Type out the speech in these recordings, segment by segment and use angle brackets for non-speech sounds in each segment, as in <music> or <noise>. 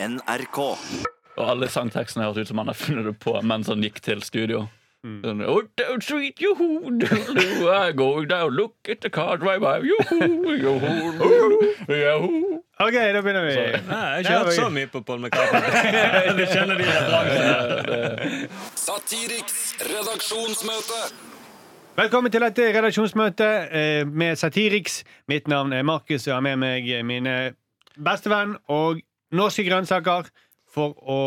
NRK. Og alle sangtekstene hørtes ut som han har funnet det på mens han gikk til studio. Mm. Oh, down street, yoo-hoo, doodle-doo, I go down, look at the car drive by, yoo-hoo, yoo-hoo, yoo-hoo. OK, da begynner vi. Nei, jeg har ikke hørt så mye på Paul McCartney. <laughs> Du kjenner de referansene. Satiriks redaksjonsmøte. Velkommen til dette redaksjonsmøtet eh, med Satiriks. Mitt navn er Markus, og jeg har med meg mine bestevenn og norske grønnsaker for å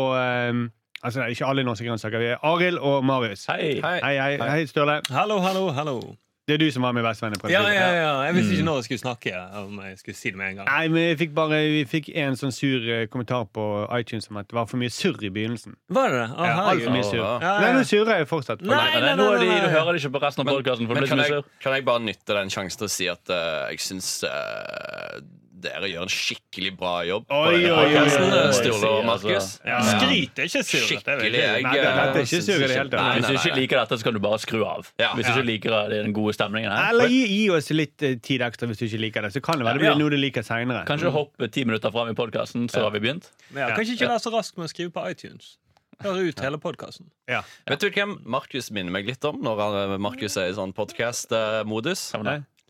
um, Altså, det er ikke alle norske grønnsaker. Vi er Arild og Marius. Hei. Hei, hei, hei, hei Sturle. Hallo, hallo, hallo. Det er du som var med det Ja, ja, ja. Jeg visste Mm. ikke når jeg skulle snakke. Om jeg skulle si det med en gang. Nei, men vi fikk bare Vi fikk en sånn sur eh, kommentar på iTunes om at det var for mye surr i begynnelsen. Var det det? Å, Ja, alt Altfor mye surr. Ja, ja. Nei, nå surrer jeg fortsatt. Nei, Nei, nei, nå er nei, nei. du hører det ikke på resten av podkasten. Kan jeg, kan jeg bare nytte den sjansen til å si at uh, jeg syns eh, dere gjør en skikkelig bra jobb. på Oi, oi, oi, oi, oi. Sturle og Markus. Altså, Ja, skryt er ikke dette Skikkelig. jeg. Jeg, Nei, det- eh, er ikke sur i det hele tatt. Hvis du ikke liker dette, så kan du bare skru av. Ja. Hvis du ikke liker den gode stemningen her. Eller gi, gi oss litt eh, tid ekstra hvis du ikke liker det. Så kan det være det Ja. blir noe du liker seinere. Kanskje hoppe ti minutter fram i podkasten, så har vi begynt. Ja, kanskje ikke være så rask med å skrive på iTunes. Høre ut hele podkasten. Ja. Vet du hvem Markus minner meg litt om når han- Markus er i sånn podkast-modus?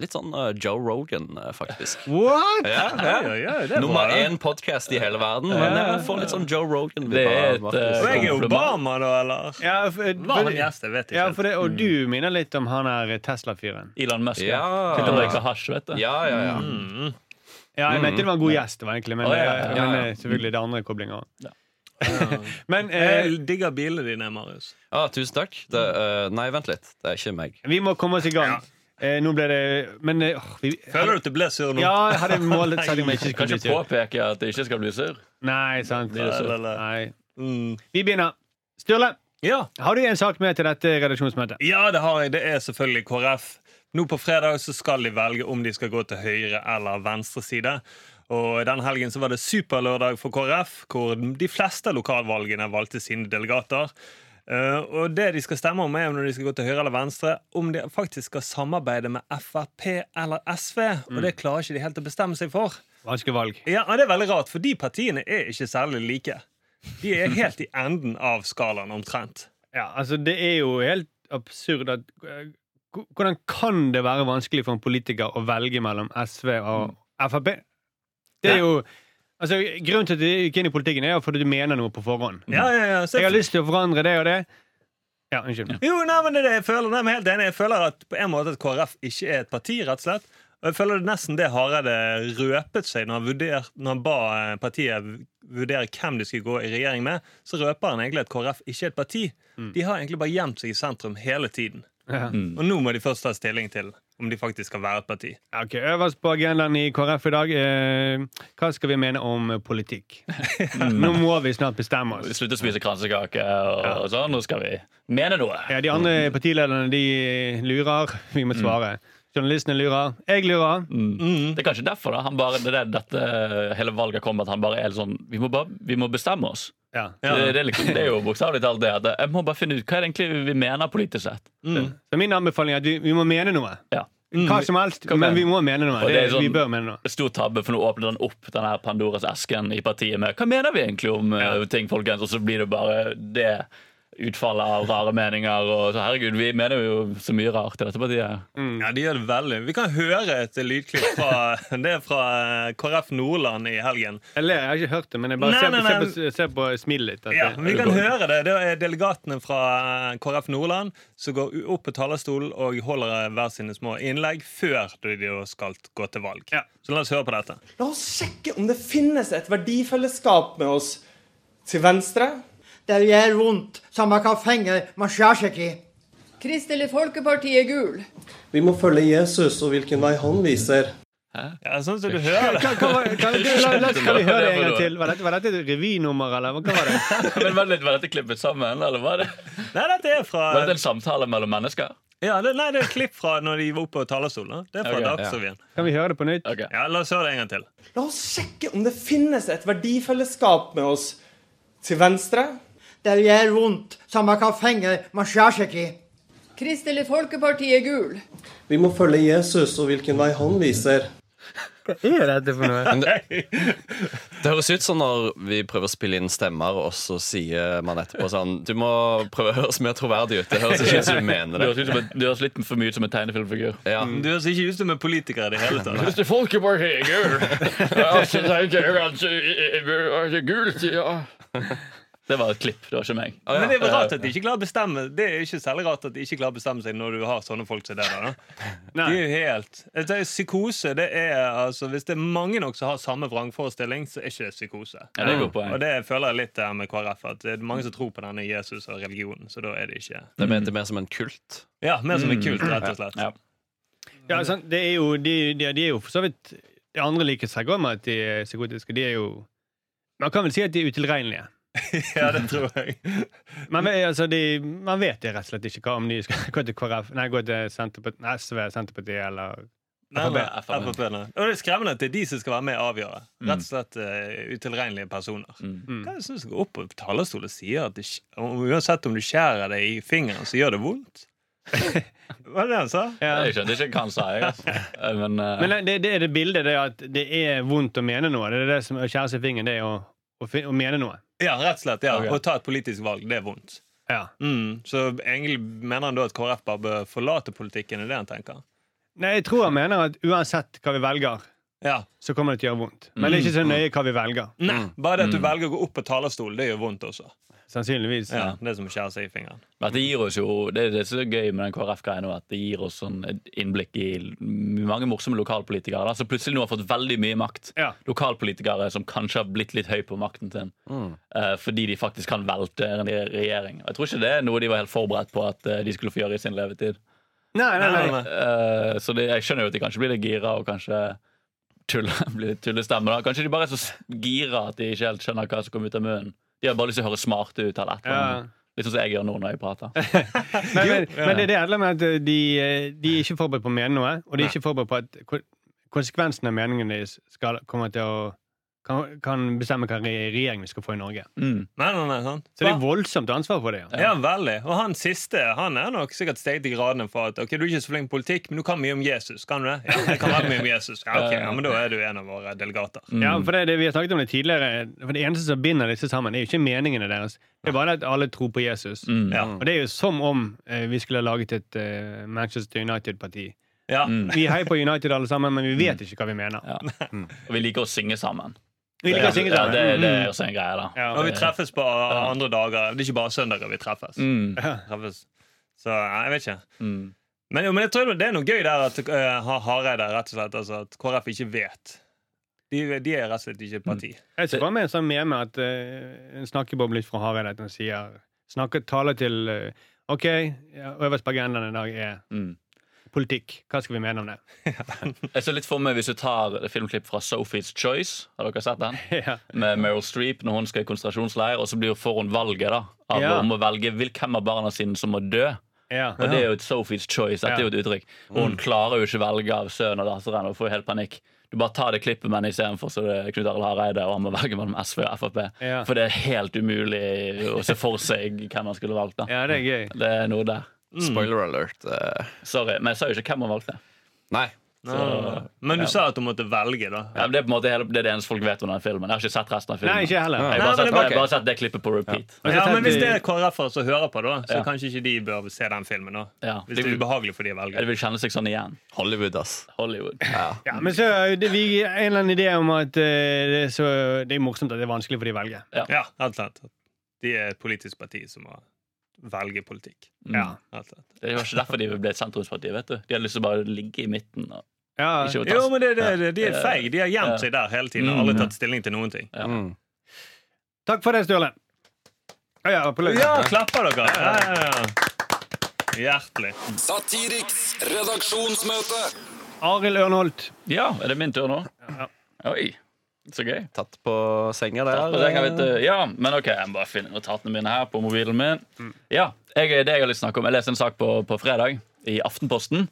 Litt sånn uh, Joe Rogan, eh, faktisk. <laughs> What?! Ja, ja. Ja, ja, er Nummer én podkast i hele verden. Men jeg får litt sånn Joe Rogan. Det er et, eh, jeg er. Obama, da, eller? Ja, for, Var han for, gjest? Jeg vet ikke. ja, for det, og du minner litt om han her Tesla-fyren. Elon Musk. Ja. Sitter og røyker hasj, vet du. Ja, ja, ja. Mm. Ja, jeg mente det var en god gjest, det var egentlig, men, oh, ja, ja, eh, ja, men eh, selvfølgelig det andre koblinger. Ja. <laughs> Men eh, Jeg digger bilene dine, Marius. Ah, tusen takk. Det, uh, nei, vent litt. Det er ikke meg. vi må komme oss i gang. Eh, nå ble det Men eh, åh, vi, Føler du at du ble sur nå? Ja, jeg hadde målet setting meg ikke Kan skulle bli ikke sur. påpeke at det ikke skal bli sur. Nei, sant. Blir det sur? Nei. Mm. Vi begynner. Sturle, Ja. har du en sak med til dette redaksjonsmøtet? ja, det har jeg. Det er selvfølgelig KrF. Nå på fredag så skal de velge om de skal gå til høyre eller venstre side. Og Den helgen så var det superlørdag for KrF, hvor de fleste lokalvalgene valgte sine delegater. Eh, og det de skal stemme om, er når de skal gå til høyre eller venstre, om de faktisk skal samarbeide med Frp eller SV. Og det klarer ikke de helt å bestemme seg for. Vanskelig valg. Ja, Det er veldig rart, for de partiene er ikke særlig like. De er <laughs> helt i enden av skalaen, omtrent. Ja, altså Det er jo helt absurd at eh, Hvordan kan det være vanskelig for en politiker å velge mellom SV og Frp? Det er jo Altså, Grunnen til at du gikk inn i politikken, er jo fordi du mener noe på forhånd. Ja, ja, ja. Så Jeg har lyst til å forandre det og det. Ja, unnskyld. Jo, nei, men det er det jeg føler. Nei, men helt enig. Jeg føler at på en måte at KrF ikke er et parti, rett og slett. Og jeg føler det nesten det Hareide røpet seg når han, vurder, når han ba eh, partiet vurdere hvem de skulle gå i regjering med. Så røper han egentlig at KrF ikke er et parti. De har egentlig bare gjemt seg i sentrum hele tiden. Ja. Og nå må de først ta stilling til om de faktisk skal være et parti. Ok, Øverst på agendaen i KrF i dag eh, Hva skal vi mene om politikk? <laughs> Nå må vi snart bestemme oss. Slutte å spise kransekake og, og sånn. Nå skal vi mene noe. Ja, De andre partilederne de lurer. Vi må svare. Journalistene lurer. Jeg lurer. Det er kanskje derfor da, han bare, det er det dette hele valget kom, at han bare er sånn Vi må, bare, vi må bestemme oss. Ja. Ja. Det, det, liksom, det er jo bokstavelig talt det. At jeg må bare finne ut hva er det egentlig vi mener politisk sett. Så min anbefaling er at vi, vi må mene noe. Ja. Hva som helst, hva men vi må mene noe. Det er sånn- vi bør mene noe. Stor tabbe, for nå åpner den opp den her Pandoras esken i partiet med Hva mener vi egentlig om eh, ting, folkens? Og så blir det bare det utfallet av rare meninger. Og så herregud, vi mener jo så mye rart i dette partiet. Ja, de gjør det veldig. Vi kan høre et lydklipp fra <laughs> Det er fra eh, KrF Nordland i helgen. Jeg jeg har ikke hørt det, men jeg bare Nei, ser, nei, nei. ser på, ser på smilet ditt. Ja, vi kan høre det. Det er delegatene fra eh, KrF Nordland som går opp på talerstolen og holder eh, hver sine små innlegg før de skal gå til valg. Ja. Så la oss høre på dette. La oss sjekke om det finnes et verdifellesskap med oss til venstre. Der gjør vondt, samme hva fenger man skjærer seg i. Kristelig Folkeparti er gul. Vi må følge Jesus og hvilken vei han viser. Hæ? Ja, sånn som du hører det. kan, var- kan, la, la, kan vi høre det en gang til? Var dette, var dette et revynummer, eller hva var det? Men Var, litt, var dette klippet sammen, eller var det, Nei, dette er fra var det en samtale mellom mennesker? ja, det, Nei, det er et klipp fra når de var oppe på talerstolen. Det er fra Ok, ja. Dagsrevyen. Kan vi høre det på nytt? Okay. Ja, la oss høre det en gang til. La oss sjekke om det finnes et verdifellesskap med oss til venstre. Der gjør vondt, samme hva fenger man skjærer seg i. Kristelig Folkeparti er gul. Vi må følge Jesus og hvilken vei han viser. Hva er dette for noe? Det, det høres ut som når vi prøver å spille inn stemmer, og så sier man etterpå sånn Du må prøve å høres mer troverdig ut. Det høres ikke ut som du mener Du høres, det. ut som du høres litt for mye ut som en tegnefilmfigur. Ja. Du høres ikke ut som en politiker i det hele tatt. Kristelig Folkeparti, gult, ja. Det var et klipp, det var ikke meg. ah, ja. Men det er rart at de ikke klarer å bestemme Det er ikke særlig rart at de ikke klarer å bestemme seg når du har sånne folk som det der. <laughs> De er jo helt tenker, Psykose, det er altså Hvis det er mange nok som har samme vrangforestilling, så er ikke det psykose. Ja, det er godt poeng. Og det føler jeg litt der med KrF, at det er mange som tror på denne Jesus og religionen, så da er det ikke Det er mer, det er mer som en kult. Ja, mer som en kult, rett og slett. Ja. Ja, sant, det er jo, de, de, de er jo for så vidt Det andre liker seg godt med at de er psykotiske. De er jo Man kan vel si at de er utilregnelige. <laughs> Ja, det tror jeg. Man vet, altså, de, man vet det rett og slett ikke hva om de skal <laughs> gå til KrF Nei, gå til Senterpartiet, SV, Senterpartiet eller Nei, nei, FrP. FrP. Og det er skremmende at det er de som skal være med og avgjøre. Rett og slett uh, utilregnelige personer. Mm. Hva er det som går opp på talerstolen og sier at det, uansett om du skjærer deg i fingeren, så gjør det vondt? <laughs> Hva er det han sa? ja. Jeg skjønte ikke hva han sa. Jeg, altså. Eh, Men, uh... Men det, det er det bildet, det er at det er vondt å mene noe. Det er det som å skjære seg i fingeren, det er å, å, å mene noe. Ja, rett og slett. ja. Okay. Å ta et politisk valg, det er vondt. Ja. Mm. Så egentlig mener han da at KrF bare bør forlate politikken? Er det han tenker? Nei, jeg tror han mener at uansett hva vi velger, Ja. så kommer det til å gjøre vondt. Men det er ikke så nøye hva vi velger. Nei, bare det at du velger å gå opp på talerstolen, det gjør vondt også. Sannsynligvis. Ja, Det er som skjer seg i fingeren. Men det gir oss jo Det er det som er gøy med den KrF-greia nå, at det gir oss sånn et innblikk i mange morsomme lokalpolitikere da, som plutselig nå har fått veldig mye makt. Ja. Lokalpolitikere som kanskje har blitt litt høy på makten sin eh, fordi de faktisk kan velte en regjering. Og Jeg tror ikke det er noe de var helt forberedt på at uh, de skulle få gjøre i sin levetid. Nei, nei, nei. Eh, så det, jeg skjønner jo at de kanskje blir litt gira og kanskje tuller, <laughs> blir litt tullestemme. Da. Kanskje de bare er så gira at de ikke helt skjønner hva som kommer ut av munnen. De har bare lyst til å høre smarte ut. eller et eller annet. Litt sånn som jeg gjør nå når jeg prater. <laughs> Men, men, men det er det hele med at de, de er ikke forberedt på å mene noe, og de er ikke forberedt på at konsekvensene konsekvensen av meningen deres skal, kommer til å kan, kan bestemme hva regjering vi skal få i Norge. Mm. Nei, nei, nei, sant? Så det er voldsomt ansvar for det. Ja. Ja, veldig. Og han siste han er nok sikkert steget i gradene for at ok, du er ikke så flink i politikk, men du kan mye om Jesus. Kan du det? Ja, jeg kan veldig mye om Jesus. Ja, ok, ja, men Da er du en av våre delegater. Ja, for det, det Vi har snakket om det tidligere. For Det eneste som binder disse sammen, er jo ikke meningene deres. Det er bare at alle tror på Jesus. Mm. Ja. Og det er jo som om eh, vi skulle ha laget et eh, Manchester United-parti. Ja. Vi heier på United alle sammen, men vi vet ikke hva vi mener. Ja. Og vi liker å synge sammen. Å Ja, det, det Mm. er også en greie, da. Ja. Og vi treffes på andre dager. Det er ikke bare søndager vi treffes. Mm. <laughs> treffes. Så jeg vet ikke. Mm. Men, jo, men jeg tror det er noe gøy der at uh, Hareide rett og slett altså, at KrF ikke vet. De, de er rett og slett ikke et parti. Jeg ser bare med en sånn meme at uh, en snakkeboble litt fra Hareide at han sier snakker, taler til uh, OK, øverst på agendaen i dag er Mm. Politikk. Hva skal vi mene om det? <laughs> Jeg ser litt for meg Hvis du tar filmklipp fra Sophie's Choice, har dere sett den? <laughs> ja. Med Meryl Streep når hun skal i konsentrasjonsleir, og så blir hun valget da av Ja. om å velge hvem av barna sine som må dø. ja. Og det er jo et Sophie's Choice. Dette er jo et uttrykk. Og hun klarer jo ikke velge av sønnen og datteren og får helt panikk. Du bare tar det klippet henne istedenfor så det er Knut Arild Hareide, og han må velge mellom SV og Frp. Ja. For det er helt umulig å se for seg hvem han skulle valgt. da ja, det er gøy. Det er noe der. Spoiler alert. eh, Sorry, men jeg sa jo ikke hvem han valgte. Nei. Nei, nei. Men du sa at du måtte velge, da. Ja, men det er på en måte hele, det er det eneste folk vet om den filmen. Jeg har ikke sett resten av filmen. Nei, ikke heller. Jeg har bare, bare, okay. har bare sett det klippet på repeat. Ja, Ja, men Hvis det er KrF-ere som hører på, da så Ja. kanskje ikke de bør se den filmen. da Ja, Hvis det er ubehagelig for de å ja, velge. de vil kjenne seg sånn igjen. Hollywood, ass. Hollywood. Ja. Ja, men så er det, vi en eller annen idé om at eh, det, er så, det er morsomt at det er vanskelig for de å velge. Ja, helt sant. De er et politisk parti som må velge politikk. Mm. Ja. Det var ikke derfor de ble et sentrumsparti. vet du De hadde lyst til å bare ligge i midten. Og Ja, ikke ta Jo, men det, det, det, De er feige. De har gjemt seg der hele tiden og Mm. aldri tatt stilling til noen ting. Ja. Mm. Takk for det, Sturle. Å ja. Ja, klapper dere! Ja, ja, ja. Hjertelig. Satiriks redaksjonsmøte. Arild Ørnholt. ja, er det min tur nå? Oi, så gøy. Tatt på senga der. På senga, vet du. Ja, men ok, jeg må bare finne notatene mine her på mobilen min. Ja, jeg, Det jeg har lyst til å snakke om Jeg leste en sak på, på fredag i Aftenposten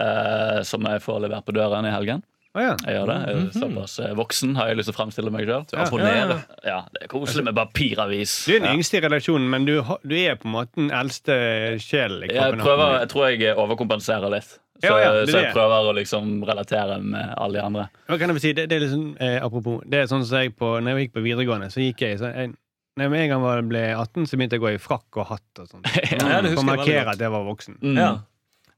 eh, som jeg får levert på døren i helgen. Oh, ja. Jeg gjør det. Jeg er såpass eh, voksen har jeg lyst til å fremstille meg sjøl. Ja. Ja, det er koselig med papiravis. Du er den yngste i redaksjonen, men du, du er på en måte den eldste sjelen i Jeg, prøver, jeg tror jeg overkompenserer litt. Så, Ja, ja, det så jeg prøver å liksom relatere med alle de andre. Hva kan jeg si? Det, det er liksom, eh, apropos, det er sånn som jeg på, når jeg gikk på videregående, så gikk jeg, så jeg når jeg med en gang ble 18, så begynte jeg å gå i frakk og hatt og sånt. <laughs> Ja, det For å markere at jeg var voksen. Mm. Ja.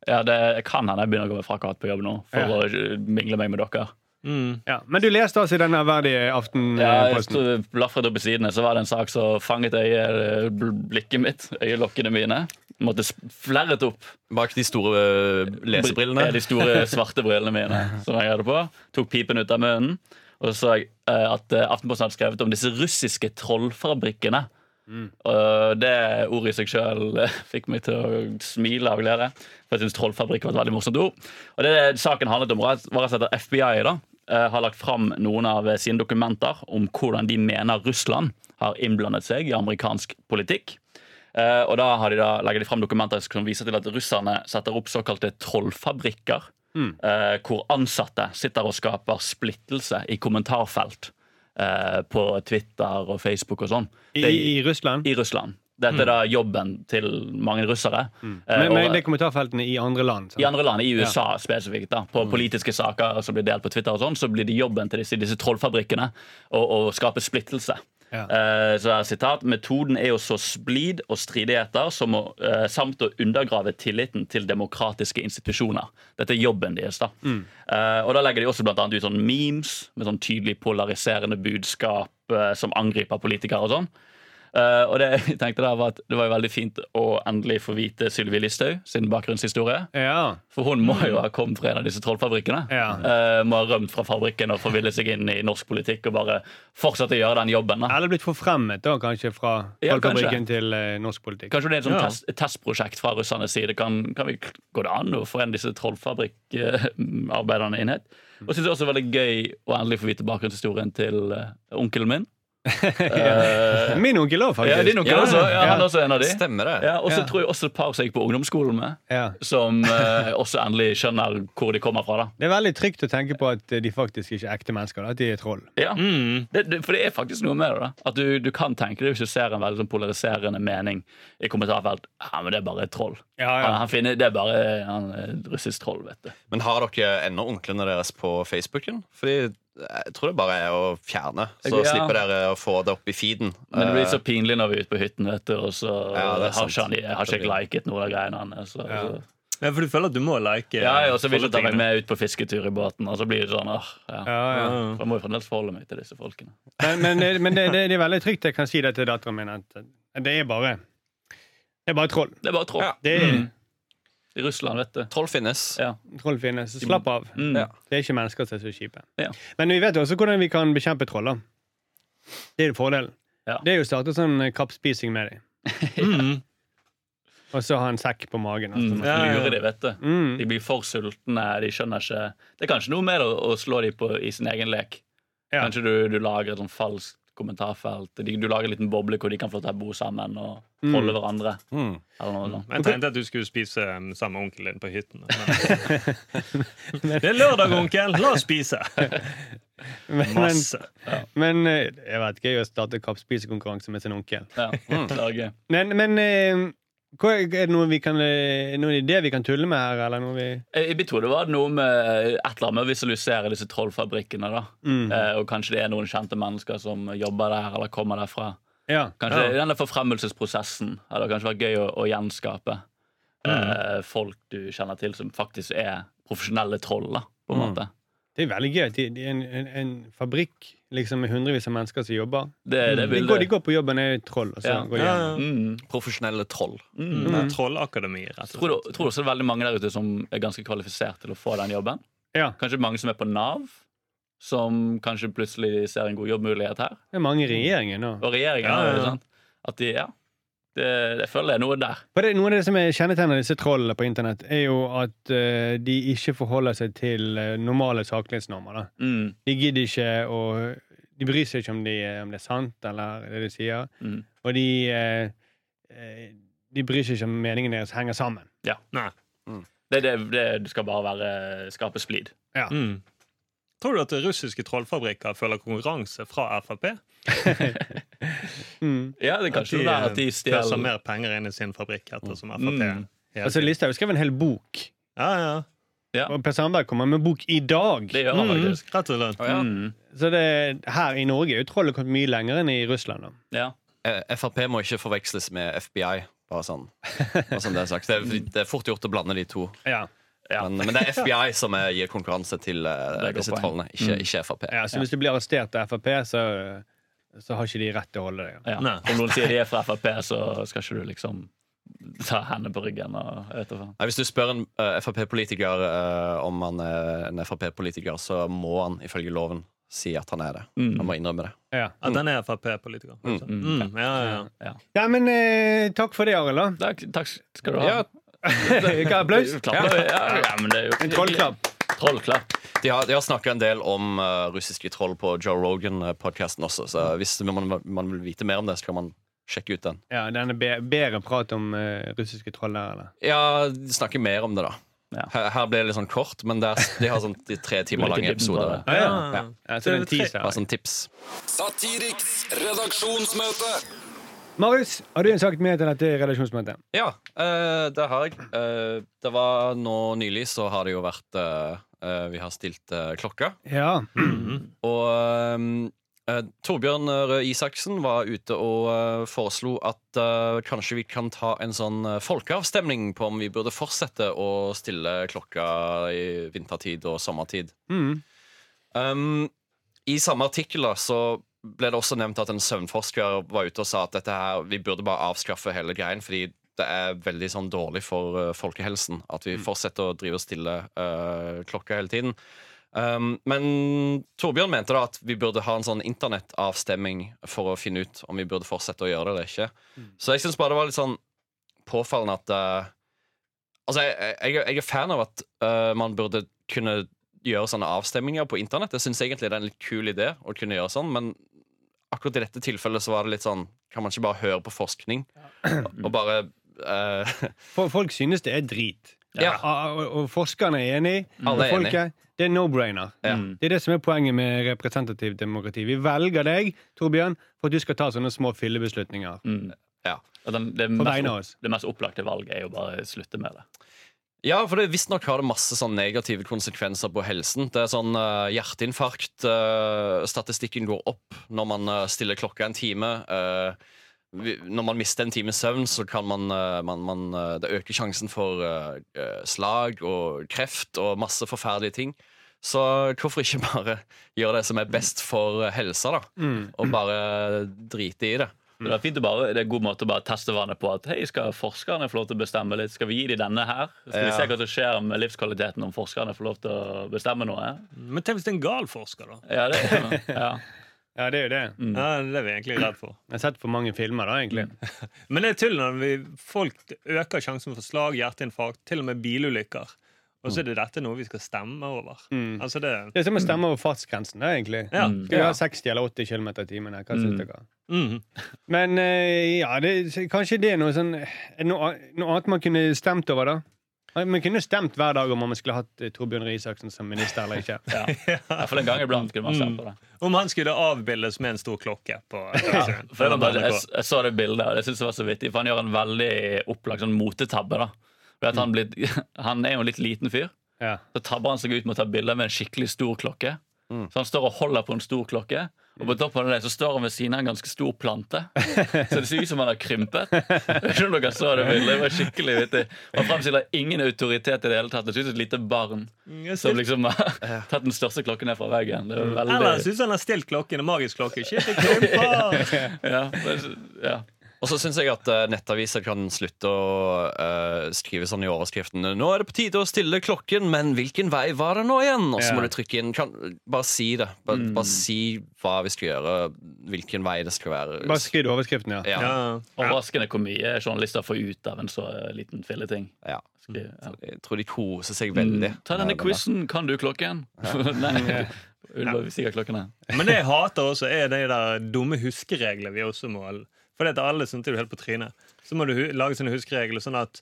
Ja, det kan hende jeg begynner å gå i frakk og hatt på jobb nå, for Ja. å eh, mingle meg med dere. Mm. Ja. Men du leste altså i den ærverdige Ja, jeg Aftenposten? stod- blafret opp i sidene, så var det en sak som fanget øye, blikket mitt, øyelokkene mine. Måtte flerret opp. Bak de store eh, lesebrillene. De store svarte brillene mine <laughs> som jeg hadde på. Tok pipen ut av munnen. Og så jeg eh, at eh, Aftenposten hadde skrevet om disse russiske trollfabrikkene. Og det ordet i seg sjøl fikk meg til å smile av glede. For jeg synes trollfabrikk var et veldig morsomt ord. Og det saken handlet om, var at FBI da, har lagt fram noen av sine dokumenter om hvordan de mener Russland har innblandet seg i amerikansk politikk. Eh, og da, har de da legger de fram dokumenter som viser til at russerne setter opp såkalte trollfabrikker. eh, hvor ansatte sitter og skaper splittelse i kommentarfelt eh, på Twitter og Facebook og sånn. I, I Russland? i Russland. Dette er da jobben til mange russere. Mm. Men, men det er kommentarfeltene i andre land? Så. i andre land, i USA spesifikt, da, på politiske saker som blir delt på Twitter, og sånn, så blir det jobben til disse, disse trollfabrikkene å skape splittelse. Ja. Uh, så er sitat, Metoden er å så splid og stridigheter som å, uh, samt å undergrave tilliten til demokratiske institusjoner. Dette er jobben deres. da. Eh, og Da legger de også blant annet ut sånn memes med sånn tydelig polariserende budskap som angriper politikere og sånn. Eh, og det <laughs> jeg tenkte da var at det var jo veldig fint å endelig få vite Sylvi Listhaug sin bakgrunnshistorie. Ja. For hun må jo ha kommet fra en av disse trollfabrikkene. Ja. Uh, må ha rømt fra fabrikken og forvillet seg inn i norsk politikk og bare fortsatt å gjøre den jobben. da. Eller blitt forfremmet, da, kanskje, fra Ja, Trollfabrikken til uh, norsk politikk. Kanskje det er et sånt Ja. test, testprosjekt fra russernes side. Kan, kan vi, gå det an å forene disse trollfabrikkarbeiderne <laughs> inn hit? Og synes det er også veldig gøy å endelig få vite bakgrunnshistorien til onkelen min. <laughs> Eh, Min onkel òg, faktisk. ja, din onkel Ja, også. Ja, ja. han er også en av de. Stemmer det. Ja, og så Ja. tror jeg også et par som jeg gikk på ungdomsskolen med, Ja. som eh, også endelig skjønner hvor de kommer fra. da Det er veldig trygt å tenke på at de faktisk ikke er ekte mennesker. Da. At de er troll. Ja, Mm. det, det, For det er faktisk noe med det. da At du, du kan tenke det hvis du ser en veldig sånn polariserende mening i kommentarfelt. Ja, men det er bare et troll. Ja, ja. han finner, det er bare han, er russisk troll, vet du. Men har dere ennå onklene deres på Facebooken? Fordi jeg tror det bare er å fjerne, så Ja. slipper dere å få det opp i feeden. Men det blir så Eh, pinlig når vi er ute på hytten, vet du, og så Ja, har ikke han har ikke liket noen av greiene hans. Så, Ja. så. Ja, for du føler at du må like Ja, og så vil du ta meg med ut på fisketur i båten, og så blir det sånn ah, ja. Ja, ja. For Jeg må jo fremdeles forholde meg til disse folkene. Men, men, det- men det, det, det er veldig trygt jeg kan si det til datteren min. At det er bare Det er bare troll. Det er bare troll. Ja. Det er, Mm. I Russland, vet du. Troll finnes. Ja. Troll finnes. Slapp av. Mm. Ja. Det er ikke mennesker som er så kjipe. Ja. Men vi vet jo også hvordan vi kan bekjempe troll. Det er jo fordelen. Ja. Det er jo å starte sånn eh, kappspising med dem. <laughs> Mm. Og så ha en sekk på magen. Altså. Mm. Lure de, vet du. Mm. De blir for sultne. De skjønner ikke Det er kanskje noe med å, å slå dem på, i sin egen lek. Ja. Kanskje du, du lager et sånn falskt kommentarfelt. De, du lager en liten boble hvor de kan få til å bo sammen og Mm. holde hverandre. Mm. Eller noe sånt. Jeg tenkte at du skulle spise um, samme med onkelen din på hytten. <laughs> Det er lørdag, onkel! La oss spise! Men, <laughs> men, Masse. men eh, jeg vet ikke, jeg har startet kappspisekonkurranse med sin onkel. Ja. Er. Men, men eh, hva, er det noe vi kan eh, Noen idé vi kan tulle med her, eller noe vi Jeg jeg tror det var noe med et eller annet med å visualisere disse trollfabrikkene. da Mm. eh, Og kanskje det er noen kjente mennesker som jobber der eller kommer derfra. Ja. Kanskje ja. Denne forfremmelsesprosessen hadde kanskje vært gøy å, å gjenskape. Eh, folk du kjenner til som faktisk er profesjonelle troll. da på en Mm. måte Det er veldig gøy Det de- de er en, en, en fabrikk liksom, med hundrevis av mennesker som jobber. Det, det De går, de går på jobben, er troll, og så Ja. går Ja, ja. Mm. Profesjonelle troll. Mm. Er Trollakademi, rett Tror, og du, slett. tror du også det er veldig mange der ute som er ganske kvalifisert til å få den jobben? Ja. Kanskje mange som er på Nav, som kanskje plutselig ser en god jobbmulighet her? Det er mange i regjeringen nå. Og regjeringen Ja, ja, ja. sant? At de, ja det, Jeg føler det er noe der. For det, noe av det som er kjennetegner disse trollene på internett, er jo at uh, de ikke forholder seg til eh, normale saklighetsnormer. Da. Mm. De gidder ikke å De bryr seg ikke om, de, om det er sant eller det de sier. Mm. Og de eh, eh, De bryr seg ikke om meningen deres henger sammen. Nei. Det, det, det, det skal bare være skape splid. Mm. Tror du at russiske trollfabrikker føler konkurranse fra Frp? <laughs> Mm. Ja, det er kanskje noe der at de stjeler mer penger inn i sin fabrikk ettersom Frp Mm. Altså. Listhaug skrev en hel bok Ja, ja. Ja. Og Per Sandberg kommer med bok i dag. Det gjør han Mm. faktisk. Rett og slett. Oh, ja. Mm. Så det, her i Norge er jo trollet kommet mye lenger enn i Russland. Da. Ja. Eh, Frp må ikke forveksles med FBI. Bare sånn, <laughs> bare sånn det er sagt. Det er, det er fort gjort å blande de to. Ja. Ja. Men, men det er FBI som er, gir konkurranse til eh, et disse trollene, ikke, Mm. ikke Frp. Ja, så hvis du blir arrestert av Frp, så, så har ikke de rett til å holde deg. Ja. Om noen sier de er fra Frp, så skal ikke du liksom ta hendene på ryggen. Og. Nei, hvis du spør en uh, Frp-politiker uh, om han er en Frp-politiker, så må han ifølge loven si at han er det. Mm. Han må innrømme det. Ja. At han er Frp-politiker. Mm. Mm. Ja, ja, ja. ja, men eh, takk for det, Arild. Takk, takk skal du ha. Applaus? Ja, ja, men det er jo En trollklapp. Trollklapp. De har, de har snakka en del om uh, russiske troll på Joe Rogan-podkasten også, så hvis man, man vil vite mer om det, så kan man sjekke ut den. Ja, den er be bedre prat om uh, russiske troll der, eller? Ja, de snakker mer om det, da. Ja. Her, her ble det litt sånn kort, men det er, de har sånn de tre timer lange episoder. Ah, Ja, Ja. ja. ja så det er en teaser. Bare sånn tips. Satiriks redaksjonsmøte. Marius, har du en sak med til dette redaksjonsmøtet? Ja, uh, det har jeg. Uh, det var nå nylig så har det jo vært uh, Vi har stilt klokka. Ja. Og um, eh, Torbjørn Røe Isaksen var ute og foreslo at kanskje vi kan ta en sånn folkeavstemning på om vi burde fortsette å stille klokka i vintertid og sommertid. Mm. Um, I samme artikkel så ble det også nevnt at en søvnforsker var ute og sa at dette her, vi burde bare avskaffe hele greien, fordi det er veldig sånn dårlig for uh, folkehelsen at vi fortsetter å drive og stille uh, klokka hele tiden. Um, men Torbjørn mente da at vi burde ha en sånn internettavstemming for å finne ut om vi burde fortsette å gjøre det eller ikke. Så jeg syns bare det var litt sånn påfallende at uh, Altså, jeg, jeg, jeg er fan av at uh, man burde kunne gjøre sånne avstemminger på internett. Jeg syns egentlig det er en litt kul idé å kunne gjøre sånn, men akkurat i dette tilfellet så var det litt sånn Kan man ikke bare høre på forskning og bare <laughs> uh... For folk synes det er drit. Ja. Og, og, og forskerne er enig. Alle og er folket, det er no-brainer. Ja. Det er det som er poenget med representativt demokrati. Vi velger deg, Torbjørn, for at du skal ta sånne små fillebeslutninger. Mm. Ja. Og Den, det, mest, det mest opplagte valget er jo bare å slutte med det. Ja, for det visstnok har det masse sånn negative konsekvenser på helsen. Det er sånn uh, Hjerteinfarkt. Uh, statistikken går opp når man uh, stiller klokka en time. Vi- når man mister en times søvn, så kan man, man, man Det øker sjansen for slag og kreft og masse forferdelige ting. Så hvorfor ikke <laughs> bare gjøre det som er best for helsa, da? Mm. Og bare drite i det. Så det er fint å bare, det er en god måte å bare teste vannet på at hei, skal forskerne få lov til å bestemme litt? Skal vi gi dem denne her? Skal vi se hva som skjer med livskvaliteten om forskerne får lov til å bestemme noe? Men tenk hvis det er en gal forsker, da. Ja, det, ja. <laughs> Ja, det er jo det. Ja, det er vi egentlig redd for. Jeg har sett for mange filmer, da, egentlig. <laughs> Men det er tull når vi, folk øker sjansen for slag, hjerteinfarkt, til og med bilulykker. Og så er det dette noe vi skal stemme over. Mm. Altså det Det er som å stemme over fartsgrensen, da, egentlig. Ja. Mm. Skal vi ha 60 eller 80 km i timen? Hva syns Mm. dere? Mhm. Men eh, ja, det, kanskje det er noe sånn noe, noe annet man kunne stemt over, da? Man kunne stemt hver dag om man skulle hatt eh, Torbjørn Røe Isaksen som minister eller ikke. ja. I hvert en gang iblant kunne man stemt på det. Om han skulle avbildes med en stor klokke på For jeg, jeg, jeg så det bildet, og det syns jeg var så vittig. For han gjør en veldig opplagt sånn motetabbe. da han, blir, <laughs> han er jo en litt liten fyr. Ja. Så tabber han seg ut med å ta bilder med en skikkelig stor klokke. Mm. Så han står og holder på en stor klokke, og på toppen av det så står han ved siden av en ganske stor plante. <laughs> Så det ser ut som han har krympet. Jeg vet ikke om dere så det bildet, det var skikkelig vittig Han framstiller ingen autoritet i det hele tatt. Det ser ut som et lite barn som liksom har <laughs> tatt den største klokken ned fra veggen. Det var Eller veldig syns han har stilt klokken, en magisk klokke. Shit, det krymper! ja, det- ja. Og så syns jeg at uh, nettaviser kan slutte å uh, skrive sånn i overskriften Nå er det på tide å stille klokken, men hvilken vei var det nå igjen? Og så Ja. må du trykke inn kan, Bare si det. Bare, Mm. bare si hva vi skal gjøre, hvilken vei det skal være. Bare skriv overskriften, ja. ja. Ja. Overraskende hvor mye journalister får ut av en så eh, liten filleting. ja. Skriv, ja. Jeg tror de koser seg veldig. Mm. Ta denne quizen. Kan du klokken? <laughs> Nei. <laughs> Ulva, klokken er. Men det jeg hater også, er de der dumme huskereglene vi også må For det er alle som det du helt på trynet. Så må du lage sånne huskeregler sånn at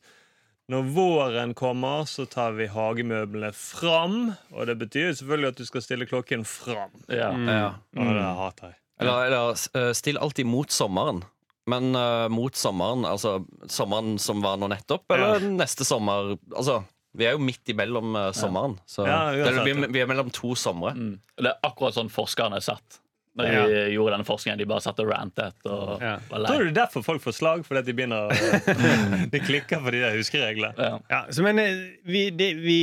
når våren kommer, så tar vi hagemøblene fram. Og det betyr selvfølgelig at du skal stille klokken fram. Ja. Ja. Og det hater jeg. Eller, eller eh, still alltid mot sommeren. Men uh, mot sommeren, altså sommeren som var nå nettopp, eller neste sommer Altså, Vi er jo midt imellom uh, sommeren. Så Ja, er, vi, ja. vi er mellom to somre. Mm. Det er akkurat sånn forskerne er satt når de gjorde denne forskningen. De bare satt og rantet og Ja. var Tror du det er derfor folk får slag? Fordi at de begynner å <laughs> De klikker for de der huskereglene? Ja. Ja, så men eh, vi, det, vi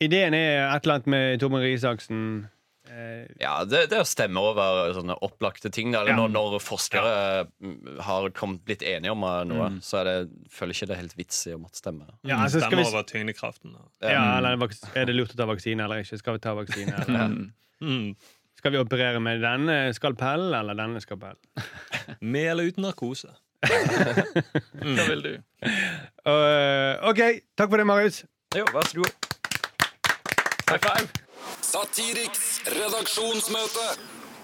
Ideen er et eller annet med Tormod Risaksen Isaksen. Eh, Ja, det, det stemmer stemme over sånne opplagte ting. Eller Ja. når, når forskere ja. har kommet, blitt enige om noe, noe, så er det, føler ikke det er helt vits i å måtte stemme. ja, altså, skal Stemmer vi, over tyngdekraften. ja, eller er det lurt å ta vaksine eller ikke? Skal vi ta vaksine? Eller? <laughs> Mm. Mm. Skal vi operere med denne skalpellen eller denne skalpellen? <laughs> Med eller uten narkose. <laughs> Hva vil du? Uh, OK, takk for det, Marius. Jo, vær så god. High five! Satiriks redaksjonsmøte.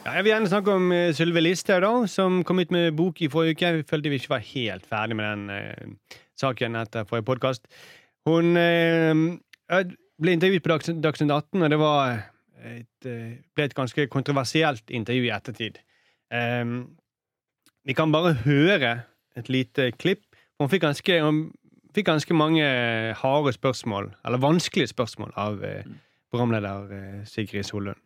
Ja, jeg vil gjerne snakke om uh, Sylvi Listhaug, da, som kom ut med bok i forrige uke. Vi følte vi ikke var helt ferdig med den uh, saken etter forrige podkast. Hun uh, ble intervjuet på Dags Dagsnytt 18, og det var et, uh, ble et ganske kontroversielt intervju i ettertid. Um, vi kan bare høre et lite klipp. Hun fikk ganske, hun fikk ganske mange harde spørsmål, eller vanskelige spørsmål, av uh, programleder uh, Sigrid Sollund.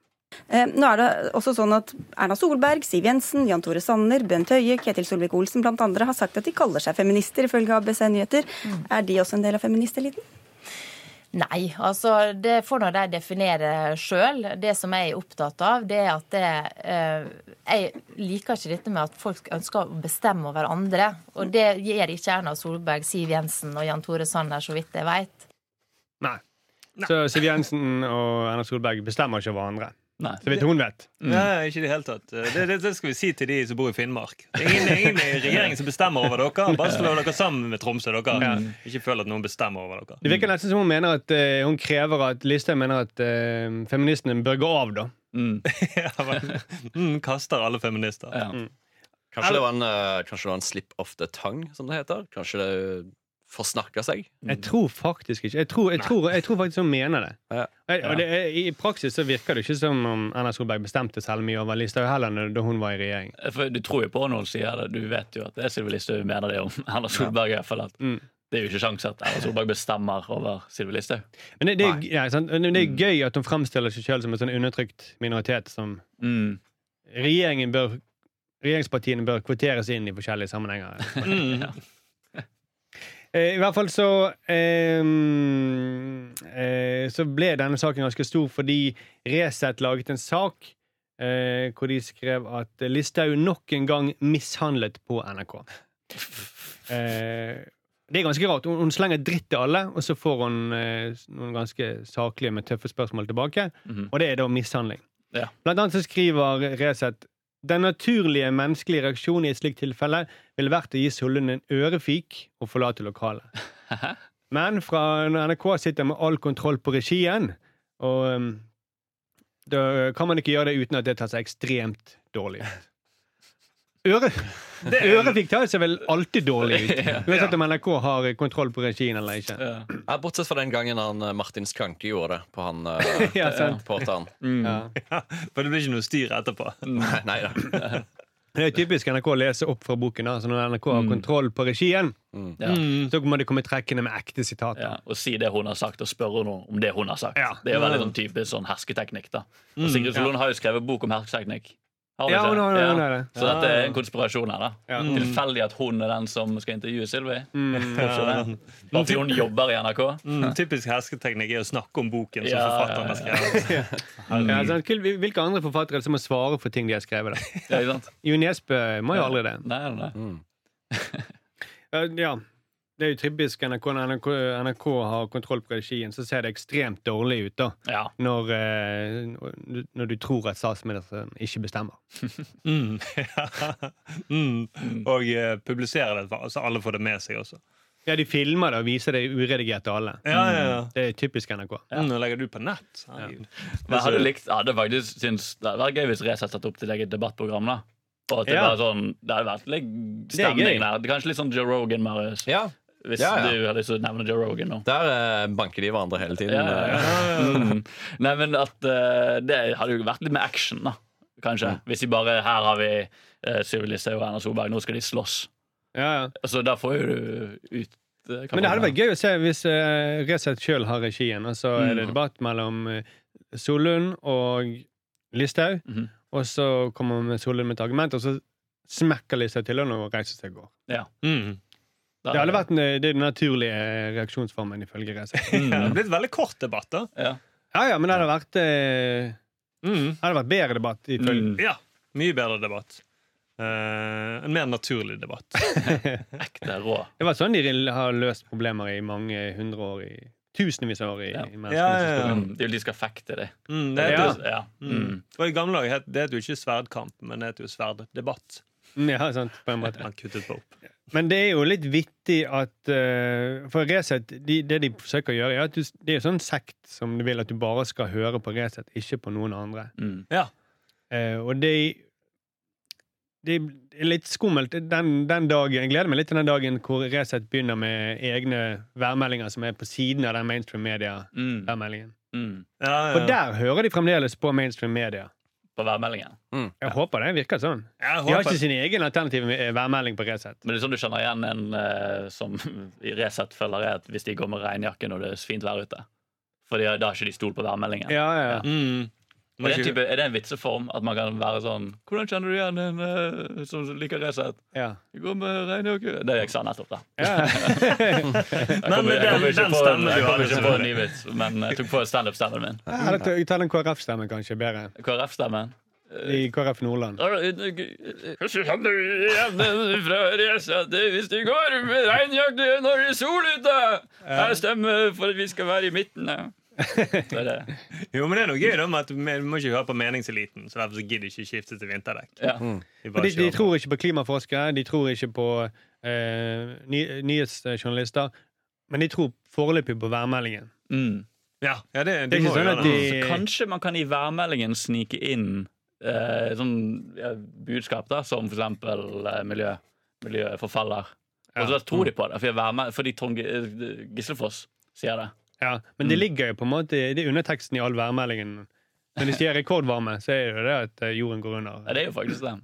Eh, nå er det også sånn at Erna Solberg, Siv Jensen, Jan Tore Sanner, Bent Høie, Ketil Solvik-Olsen andre har sagt at de kaller seg feminister, ifølge ABC Nyheter. Er de også en del av feministeliten? Nei, altså det får nå de definere sjøl. Det som jeg er opptatt av, det er at det, eh, Jeg liker ikke dette med at folk ønsker å bestemme over andre. Og det gjør ikke Erna Solberg, Siv Jensen og Jan Tore Sanner, så vidt jeg veit. Nei. Så Siv Jensen og Erna Solberg bestemmer ikke over hverandre. Nei. Så vidt hun vet. Nei, ikke i det hele tatt. Det, det, det skal vi si til de som bor i Finnmark. Det er ingen, ingen i regjeringen som bestemmer over dere. Bare slå dere sammen med Tromsø. dere Ikke føl at noen bestemmer over dere. Det virker nesten som hun mener at uh, hun krever at Listhaug mener at uh, feministene bør gå av, da. Mm. <laughs> Ja, men, mm, kaster alle feminister. Ja. Kanskje det var en, uh, kanskje det var en slip of the tongue, som det heter. Kanskje det forsnakka seg. Jeg tror faktisk ikke. Jeg tror, jeg tror, jeg tror faktisk hun mener det. Ja. Jeg- Og det er, I praksis så virker det ikke som om Erna Solberg bestemte seg mye over Listhaug heller da hun var i regjering. For du tror jo på når hun sier det. Du vet jo at det er Sylvi Listhaug mener det om <laughs> Erna Solberg. i hvert fall at Mm. Det er jo ikke sjans at Erna Solberg bestemmer over Sylvi Listhaug. Men det, det, er- ja, sant? Det er gøy at hun fremstiller seg selv som en sånn undertrykt minoritet som Mm. regjeringen bør Regjeringspartiene bør kvoteres inn i forskjellige sammenhenger. <laughs> Mm. Eh, I hvert fall så eh, eh, Så ble denne saken ganske stor fordi Resett laget en sak eh, hvor de skrev at Listhaug nok en gang mishandlet på NRK. <laughs> Eh, det er ganske rart. Hun, hun slenger dritt til alle, og så får hun eh, noen ganske saklige, men tøffe spørsmål tilbake. Mhm. Og det er da mishandling. Ja. Blant annet så skriver Resett den naturlige menneskelige reaksjonen i et slikt tilfelle ville vært å gi Sollund en ørefik og forlate lokalet. Men fra NRK sitter med all kontroll på regien, og um, da kan man ikke gjøre det uten at det tar seg ekstremt dårlig ut. Øre, ørefik tar seg vel alltid dårlig ut, <laughs> uansett om NRK har kontroll på regien eller ikke. Ja. Ja, bortsett fra den gangen han eh, Martin Skanke gjorde det på han eh, <laughs> Ja, sant. reporteren. <laughs> Mm. Ja. For det blir ikke noe styr etterpå. Nei, nei da. Det er typisk NRK å lese opp fra boken. Altså når NRK har kontroll på regien, Ja. så må de komme trekkende med ekte sitater. Ja, og si det hun har sagt, og spørre noe om det hun har sagt. Ja. Det er veldig sånn typisk sånn hersketeknikk. da Og Sigrid Solund har jo skrevet bok om hersketeknikk. Har hun Ja, ikke? hun har- hun Ja. har det. Så dette er en konspirasjon her. da Ja. Tilfeldig at hun er den som skal intervjue Sylvi. <laughs> Mm. Bare fordi hun jobber i NRK. Mm, typisk hersketeknikk er å snakke om boken som forfatteren har skrevet. <laughs> Ja, Hvilke andre forfattere er som må svare for ting de har skrevet? Da? Jo Nesbø må jo aldri det. Nei, nei, <laughs> Ja, det er jo typisk NRK. Når NRK, NRK har kontroll på regien, så ser det ekstremt dårlig ut da Ja. når, eh, når du tror at statsministeren ikke bestemmer. <laughs> Mm. <laughs> mm. Og eh, publiserer det, så alle får det med seg også. Ja, de filmer det og viser det uredigert til alle. Ja, ja, ja. Det er typisk NRK. Ja. Nå legger du på nett. Ja. Men hadde likt, ja, det faktisk syns det hadde vært gøy hvis Resett satte opp til eget debattprogram. da Og at det, Ja. var sånn, det hadde vært litt stemning der. Kanskje litt sånn Joe Rogan, Marius. Ja, Hvis Ja, ja. du hadde lyst til å nevne Joe Rogan nå. Der eh, banker de hverandre hele tiden. Ja, ja, ja. Mm. Nei, men at eh, det hadde jo vært litt med action, da. Kanskje. Hvis de bare Her har vi uh, Sylvi Listhaug og Erna Solberg, nå skal de slåss. Ja, ja. Altså, da får jo du ut eh, Men det hadde vært gøy å se hvis uh, Resett sjøl har regien, og så er det Mm. debatt mellom uh, Solund og Listhaug, Mhm. og så kommer Solund med et argument, og så smekker Listhaug til henne og reiser seg og går. Ja. Mm. Det hadde vært en, det er den naturlige reaksjonsformen ifølge Resett. <laughs> Mm. Det er et veldig kort debatt, da. Ja. Ja, ja, men det hadde vært, eh, Mm. hadde vært bedre debatt ifølge Mm. Ja, mye bedre debatt. Uh, en mer naturlig debatt. <laughs> Ekte rå. Det var sånn de har løst problemer i mange hundre år, i tusenvis av år i, Ja. i menneskenes Ja, ja, ja. Mm. De skal fekte, det. Mm, det, Ja. heter, Ja. mm. Mm. Og I gamle dager het det jo ikke sverdkamp, men det het jo sverddebatt. Ja, sant, på en måte. Man kuttet på opp. Men det er jo litt vittig at eh, For Resett, de, det de forsøker å gjøre, er at du, det er jo sånn sekt som de vil at du bare skal høre på Resett, ikke på noen andre. Mm. Ja. Uh, og det det er litt skummelt den, den dagen, Jeg gleder meg litt til den dagen hvor Resett begynner med egne værmeldinger som er på siden av den mainstream media-værmeldingen. Mm. Mm. Ja, ja. For der hører de fremdeles på mainstream media. På værmeldingen. Jeg håper det virker sånn. De har ikke sin egen alternative eh, værmelding på Resett. Men det er sånn du kjenner igjen en uh, som <laughs> i Resett følger er at hvis de går med regnjakke når det er fint vær ute. For da har ikke de stol på værmeldingen. Ja, ja, ja. mm. Er det, type, er det en vitseform at man kan være sånn Hvordan kjenner du igjen en uh, som liker Resett? ja. Jeg går med regnjakke Det jeg sa nettopp, da. ja. <laughs> Men jeg kommer den- ikke den på en- ikke på en ny vits, men jeg tok på standup-stemmen min. Ja, jeg tar den KrF-stemmen, kanskje. Bedre. KrF-stemmen. I KrF Nordland. Hvordan kjenner du igjen en fra Resett hvis du går med regnjakke når det er sol ute? Jeg stemmer for at vi skal være i midten. ja. Det det. <laughs> Jo, men det er noe gøy da med at vi må ikke høre på meningseliten, så derfor gidder ikke skifte til vinterdekk. Ja. Mm. De, de tror ikke på klimaforskere, de tror ikke på eh, ny, nyhetsjournalister, men de tror foreløpig på værmeldingen. Mm. Ja, ja, det, Det er ikke sånn at de- Så kanskje man kan i værmeldingen snike inn eh, sånn ja, budskap, da, som for eksempel eh, miljø, miljøforfaller. Og så tror de på det, fordi, værme- fordi Trond eh, Gislefoss sier det. Ja, men det ligger jo på en måte Det er underteksten i all værmeldingen. Når de sier rekordvarme, så er det jo det at eh, jorden går under. Ja, det er jo faktisk det.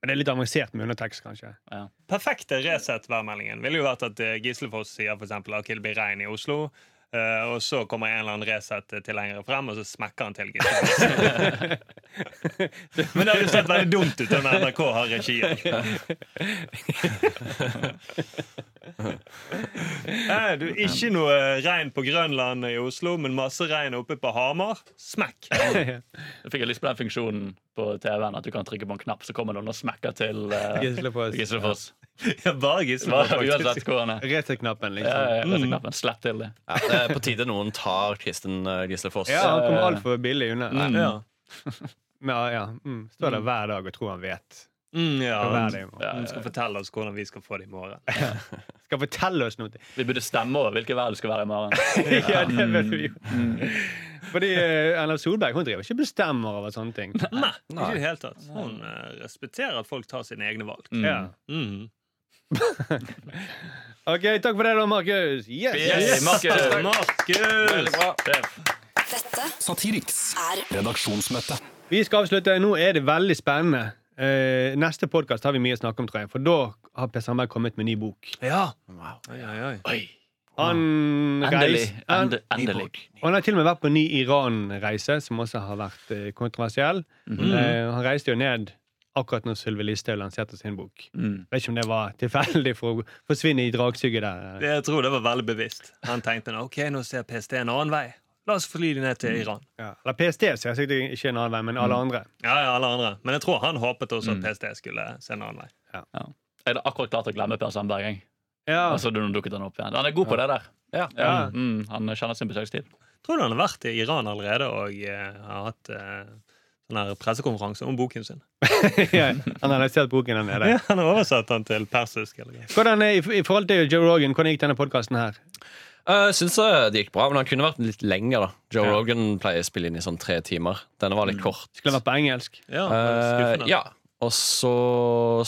Men det er litt avansert med undertekst, kanskje. perfekte Resett-værmeldingen ville jo vært at eh, Gislefoss sier for eksempel, at det blir regn i Oslo. Eh, og så kommer en eller annen Resett-tilhenger frem, og så smekker han til <laughs> Gislefoss. Men det hadde sett veldig dumt ut når NRK har regien. Eh, du, ikke noe regn på Grønland i Oslo, men masse regn oppe på Hamar. Smekk! Jeg fikk lyst på den funksjonen på TV-en at du kan trykke på en knapp, så kommer noen og smekker til uh, Gislefoss. <laughs> Ja, bare Uansett hvor han er. Reset-knappen, liksom. ja, ja, knappen. Slett til det. Ja, det er på tide noen tar Kristen eh, Gislefoss. Ja, han kommer altfor billig unna. Mm. Ja. <laughs> Men, ja, mm, Står der hver dag og tror han vet. Mm, ja. Hun skal fortelle oss hvordan vi skal få det i morgen. <laughs> Skal fortelle oss noe. Vi burde stemme over hvilket vær det skal være i morgen. ja, det vet vi jo. Fordi eh, Erna Solberg hun driver ikke bestemmer over sånne ting. Nei, ikke i det hele tatt. Hun eh, respekterer at folk tar sine egne valg. Mm. Ja. Mm. <laughs> OK, takk for det, da, Markus. Yes! Yes, Markus. Markus! Dette Satiriks er redaksjonsmøte. Vi skal avslutte. Nå er det veldig spennende. Eh, neste podkast har vi mye å snakke om, tror jeg. For da har Per Sandberg kommet med ny bok. Ja. Oi, oi, oi. Oi. Han Endelig. han, endelig. og han har til og med vært på en ny Iran-reise, som også har vært eh, kontroversiell. eh, han reiste jo ned akkurat når Sylvi Listhaug lanserte sin bok. Mm. Vet ikke om det var tilfeldig for å forsvinne i dragsuget der. Jeg tror det var veldig bevisst. Han tenkte ok, nå ser PST en annen vei. La oss fly ned til Iran. Ja. Eller PST ser sikkert ikke en annen vei, men alle andre. Ja, ja, alle andre. Men jeg tror han håpet også at PST skulle se en annen vei. Jeg hadde akkurat klart å glemme Per Sandberg. Jeg. Ja. Altså, du dukket han opp igjen. Han er god på det der. Ja. Ja. Mm, han kjenner sin besøkstid. Tror du han har vært i Iran allerede og uh, har hatt eh, sånn her pressekonferanse om boken sin? <laughs> ja. Han har lansert boken der nede. Ja, Han har oversatt den til persisk. Eller. Hvordan, er- i, I forhold til Joe Rogan, hvordan gikk denne podkasten her? Jeg syns eh, det gikk bra, men han kunne vært litt lenger. da Joe Ja. Rogan pleier å spille inn i sånn tre timer. Denne var litt kort. Skulle vært på engelsk. Ja, uh, ja. Og så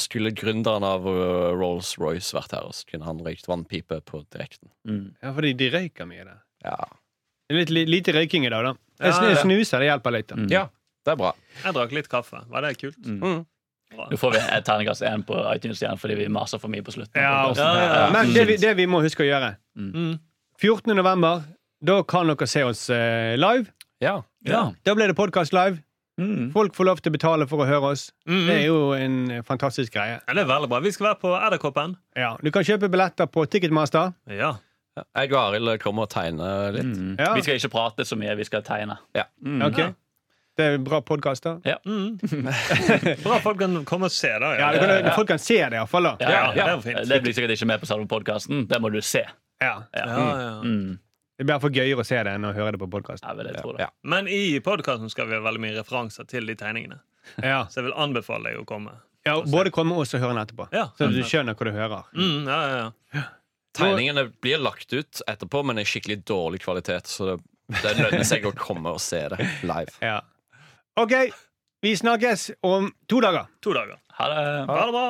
skulle gründeren av uh, Rolls-Royce vært her, og så kunne han røykt vannpipe på direkten. Mm. Ja, fordi de røyker mye der. Ja. Det litt li, lite røyking i dag, da. Jeg snuser, det hjelper litt. da. Mm. ja, det er bra. Jeg drakk litt kaffe. Var det kult? Mm. Mm. Nå får vi terningkast én på iTunes igjen fordi vi maser for mye på slutten. Ja, ja, ja. Men det vi, det vi må huske å gjøre Mm. 14. november, da kan dere se oss eh, live. Ja. Ja. Da blir det podkast live. Mm. Folk får lov til å betale for å høre oss. Mm. Det er jo en fantastisk greie. Ja, det er veldig bra. Vi skal være på Edderkoppen. Ja, Du kan kjøpe billetter på Ticketmaster. Ja. Jeg og Arild kommer og tegner litt. Mm. Ja. Vi skal ikke prate så mye, vi skal tegne. Mm. Ok. Det er en bra podkast, da. Mm. <laughs> Bra folk kan komme og se, det. Ja, Ja, kan, folk kan se det, iallfall. Ja, Ja, ja, det. Det blir sikkert ikke med på selve podkasten. Det må du se. Ja. Ja. Ja, ja. Mm. Det blir iallfall gøyere å se det enn å høre det på podkast. Ja. Ja. Men i podkasten skal vi ha veldig mye referanser til de tegningene. Ja. Så jeg vil anbefale deg å komme. ja, både komme og så høre den etterpå. Ja. Så du skjønner hva du hører. Mm, ja, ja, ja. Tegningene blir lagt ut etterpå, men i skikkelig dårlig kvalitet. Så det, det lønner seg å komme og se det live. Ja. OK, vi snakkes om to dager. To dager. Ha det. Ha det bra.